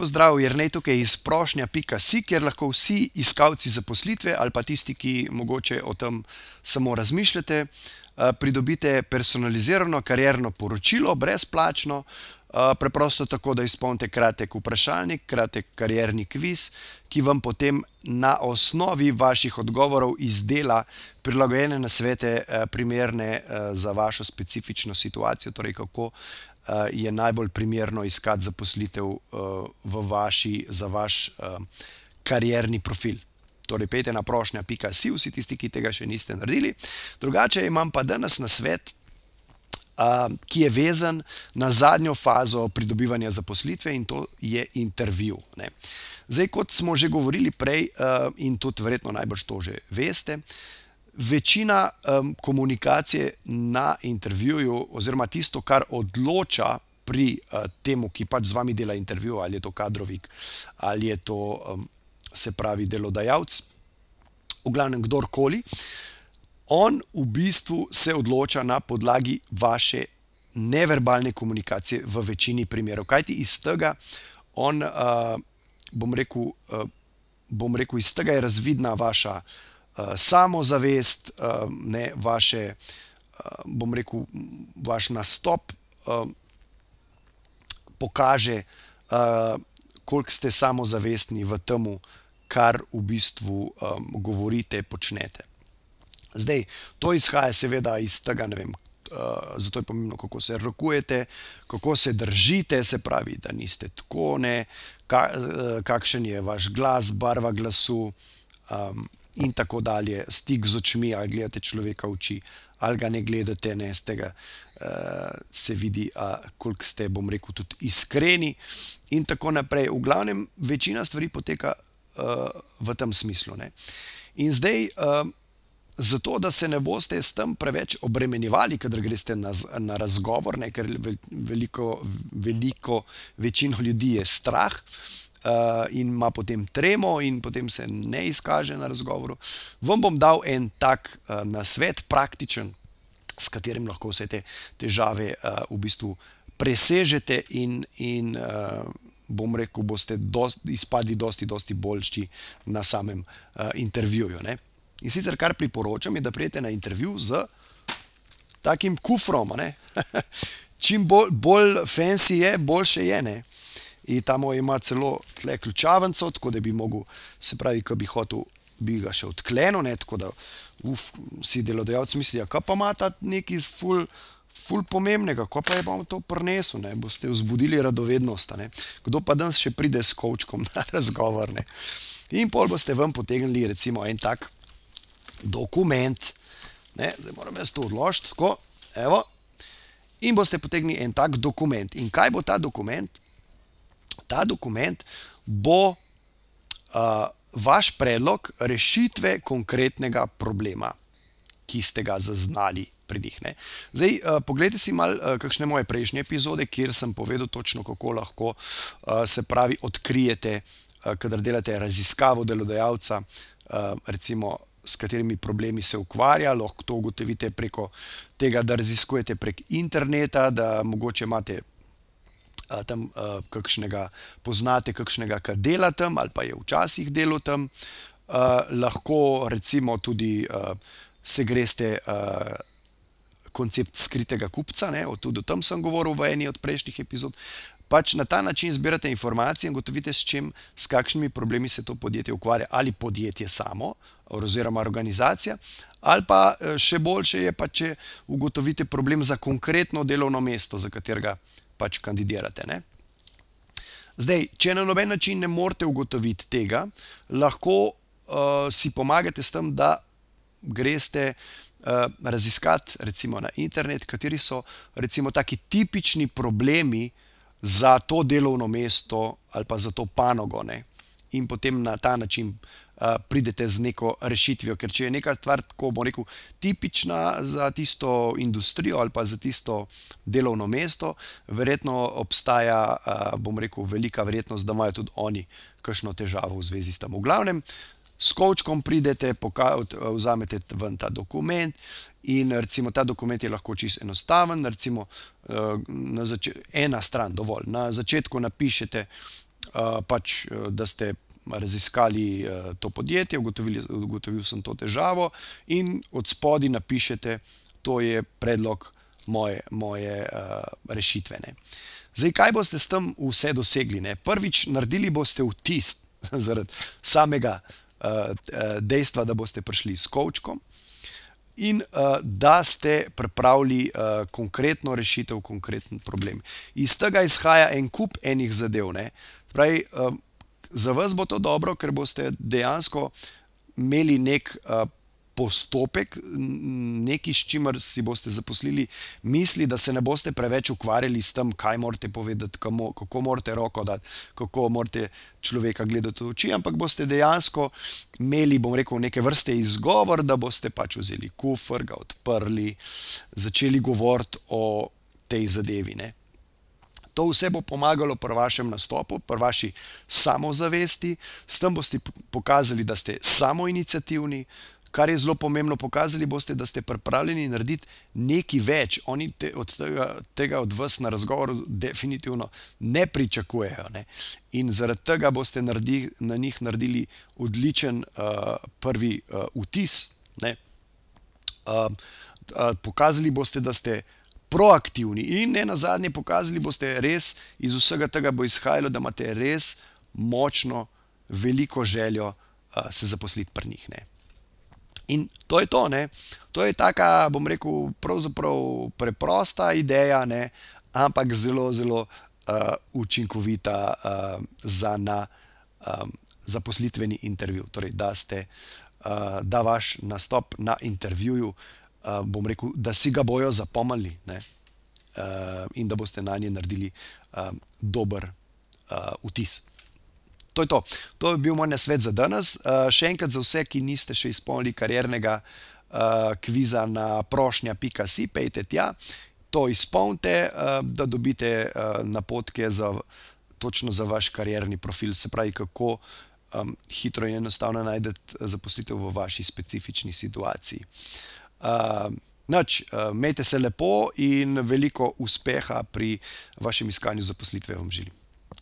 Pozdrav, Jrnej tukaj iz prošnja.si, kjer lahko vsi iskalci zaposlitve ali pa tisti, ki mogoče o tem samo razmišljate, pridobite personalizirano karjerno poročilo, brezplačno, preprosto tako, da izpolnite kratek vprašalnik, kratek karjerni kviz, ki vam potem na osnovi vaših odgovorov izdela prilagojene nasvete, primerne za vašo specifično situacijo, torej kako je najbolj primerno iskati zaposlitev v vaši, za vaš karierni profil. Torej, pojdite na prošnja.si, vsi tisti, ki tega še niste naredili. Drugače imam pa danes nasvet, ki je vezan na zadnjo fazo pridobivanja zaposlitve, in to je intervju. Zdaj, kot smo že govorili prej, in tudi verjetno najbrž to že veste, večina komunikacije na intervjuju oziroma tisto, kar odloča pri tem, ki pač z vami dela intervju, ali je to kadrovik ali je to, se pravi, delodajalec, v glavnem kdorkoli, on v bistvu se odloča na podlagi vaše neverbalne komunikacije v večini primerov, kajti iz tega on, bom rekel, bom rekel, iz tega je razvidna vaša, samozavest, ne, vaše, bom rekel, vaš nastop, pokaže, koliko ste samozavestni v tem, kar v bistvu, govorite, počnete. Zdaj, to izhaja seveda iz tega, ne vem, zato je pomembno, kako se rokujete, kako se držite, se pravi, da niste tako, ne, kakšen je vaš glas, barva glasu, in tako dalje, stik z očmi, ali gledate človeka v oči ali ga ne gledate, ne, iz tega, se vidi, koliko ste, bom rekel, tudi iskreni in tako naprej. V glavnem, večina stvari poteka, v tem smislu, ne. In zdaj, zato, da se ne boste s tem preveč obremenjevali, kadar greste na na razgovor, ne, ker veliko, veliko večino ljudi je strah, in ima potem tremo in potem se ne izkaže na razgovoru, vam bom dal en tak, nasvet, praktičen, s katerim lahko vse te težave, v bistvu presežete in, in, bom rekel, boste izpadli dosti, dosti boljši na samem, intervjuju, ne. In sicer, kar priporočam, je, da pridete na intervju s takim kufrom, čim bolj, bolj fensi je, boljše je, ne. In ta moj ima celo tule ključavnico, tako da bi mogel, se pravi, ke bi hotel, bi ga še odklenil, ne, tako da, si delodajalec misli: "Ja, kaj pa ima ta nekaj ful, ful pomembnega, kaj pa je on to prinesel, ne." Boste vzbudili radovednost, ne. Kdo pa danes še pride s kovčkom na razgovor, ne. In pol boste ven potegnili recimo en tak dokument, ne, zdaj moram jaz to odložiti, tako, evo, in boste potegnili en tak dokument. In kaj bo ta dokument? Ta dokument bo, vaš predlog rešitve konkretnega problema, ki ste ga zaznali pri njih, ne. Zdaj, poglejte si malo, kakšne moje prejšnje epizode, kjer sem povedal točno, kako lahko, se pravi, odkrijete, kadar delate raziskavo delodajalca, recimo, s katerimi problemi se ukvarja, lahko to ugotovite preko tega, da raziskujete prek interneta, da mogoče imate, tam, kakšnega, poznate kakšnega, ke dela tam ali pa je včasih delal tam. lahko recimo tudi, se greste, koncept skritega kupca, ne, tudi o tem sem govoril v eni od prejšnjih epizod. Pač na ta način zbirate informacije in ugotovite, s čim, s kakšnimi problemi se to podjetje ukvarja, ali podjetje samo oziroma organizacija ali pa, še boljše je pa, če ugotovite problem za konkretno delovno mesto, za katerega pač kandidirate, ne. Zdaj, če na noben način ne morete ugotoviti tega, lahko, si pomagate s tem, da greste, raziskat recimo na internet, kateri so recimo taki tipični problemi za to delovno mesto ali pa za to panogo, ne. In potem na ta način, uh, pridete z neko rešitvijo. Ker če je neka stvar, tako bomo rekel, tipična za tisto industrijo ali pa za tisto delovno mesto, verjetno obstaja, uh, bom rekel, velika verjetnost, da imajo tudi oni kakšno težavo v zvezi s tem. V glavnem, s kočkom pridete, vzamete ven ta dokument. In recimo ta dokument je lahko čisto enostaven, recimo ena stran, dovolj. Na začetku napišete, pač, da ste raziskali to podjetje, ugotovili, ugotovil sem to težavo, in od spodaj napišete, to je predlog moje, moje rešitve. Ne. Zdaj, kaj boste s tem vse dosegli? Ne? Prvič, naredili boste vtis zaradi samega dejstva, da boste prišli s kočkom. In uh, da ste pripravili uh, konkretno rešitev, konkreten problem. Iz tega izhaja en kup enih zadev. Pravi, uh, za vas bo to dobro, ker boste dejansko imeli nek uh, postopek, nekaj, s čimer si boste zaposlili misli, da se ne boste preveč ukvarjali s tem, kaj morate povedati, kamo, kako morate roko dati, kako morate človeka gledati v oči, ampak boste dejansko imeli, bom rekel, neke vrste izgovor, da boste pač vzeli kufr, ga odprli, začeli govoriti o tej zadevi. Ne. To vse bo pomagalo pri vašem nastopu, pri vaši samozavesti, s tem boste pokazali, da ste samoinicijativni, kar je zelo pomembno, pokazali boste, da ste pripravljeni narediti nekaj več. Oni te, od tega, tega od vas na razgovoru definitivno ne pričakujejo. Ne? In zaradi tega boste naredi, na njih naredili odličen uh, prvi uh, vtis. Uh, uh, pokazali boste, da ste. Proaktivni in ne na zadnje, pokazali boste res, iz vsega tega bo izhajalo, da imate res močno, veliko željo uh, se zaposliti pri njih. Ne. In to je to. Ne? To je taka, bom rekel, pravzaprav preprosta ideja, ne? ampak zelo, zelo uh, učinkovita uh, za na um, zaposlitveni intervju. Torej, da, ste, uh, da vaš nastop na intervjuju, uh, bom rekel, da si ga bojo zapomnili uh, in da boste na nje naredili um, dober uh, vtis. To je to. To je bil moj nasvet za danes. Uh, še enkrat za vse, ki niste še izpolnili kariernega uh, kviza na prošnja.si, pejte tja, to izpolnite, uh, da dobite uh, napotke za, točno za vaš karierni profil, se pravi, kako um, hitro in enostavno najdete zaposlitev v vaši specifični situaciji. Uh, Noč, uh, imejte se lepo in veliko uspeha pri vašem iskanju zaposlitve vam želim.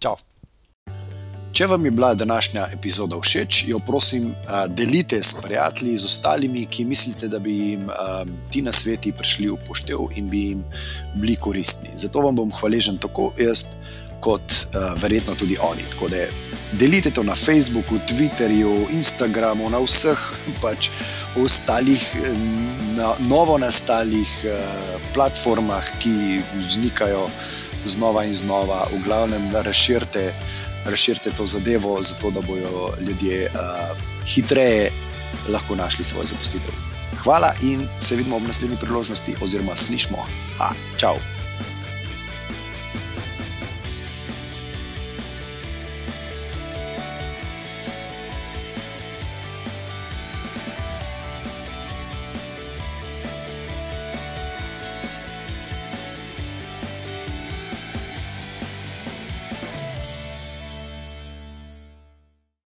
Ciao! Če vam je bila današnja epizoda všeč, jo prosim, delite s prijatelji, z ostalimi, ki mislite, da bi jim ti na sveti prišli v poštev in bi jim bili koristni. Zato vam bom hvaležen tako jaz, kot verjetno tudi oni. Tako da delite to na Facebooku, Twitterju, Instagramu, na vseh pač ostalih, na novo nastalih platformah, ki vznikajo znova in znova, v glavnem, razširite razširite to zadevo, zato da bodo ljudje uh, hitreje lahko našli svojo zaposlitev. Hvala in se vidimo ob naslednji priložnosti, oziroma slišmo. Ha, čau!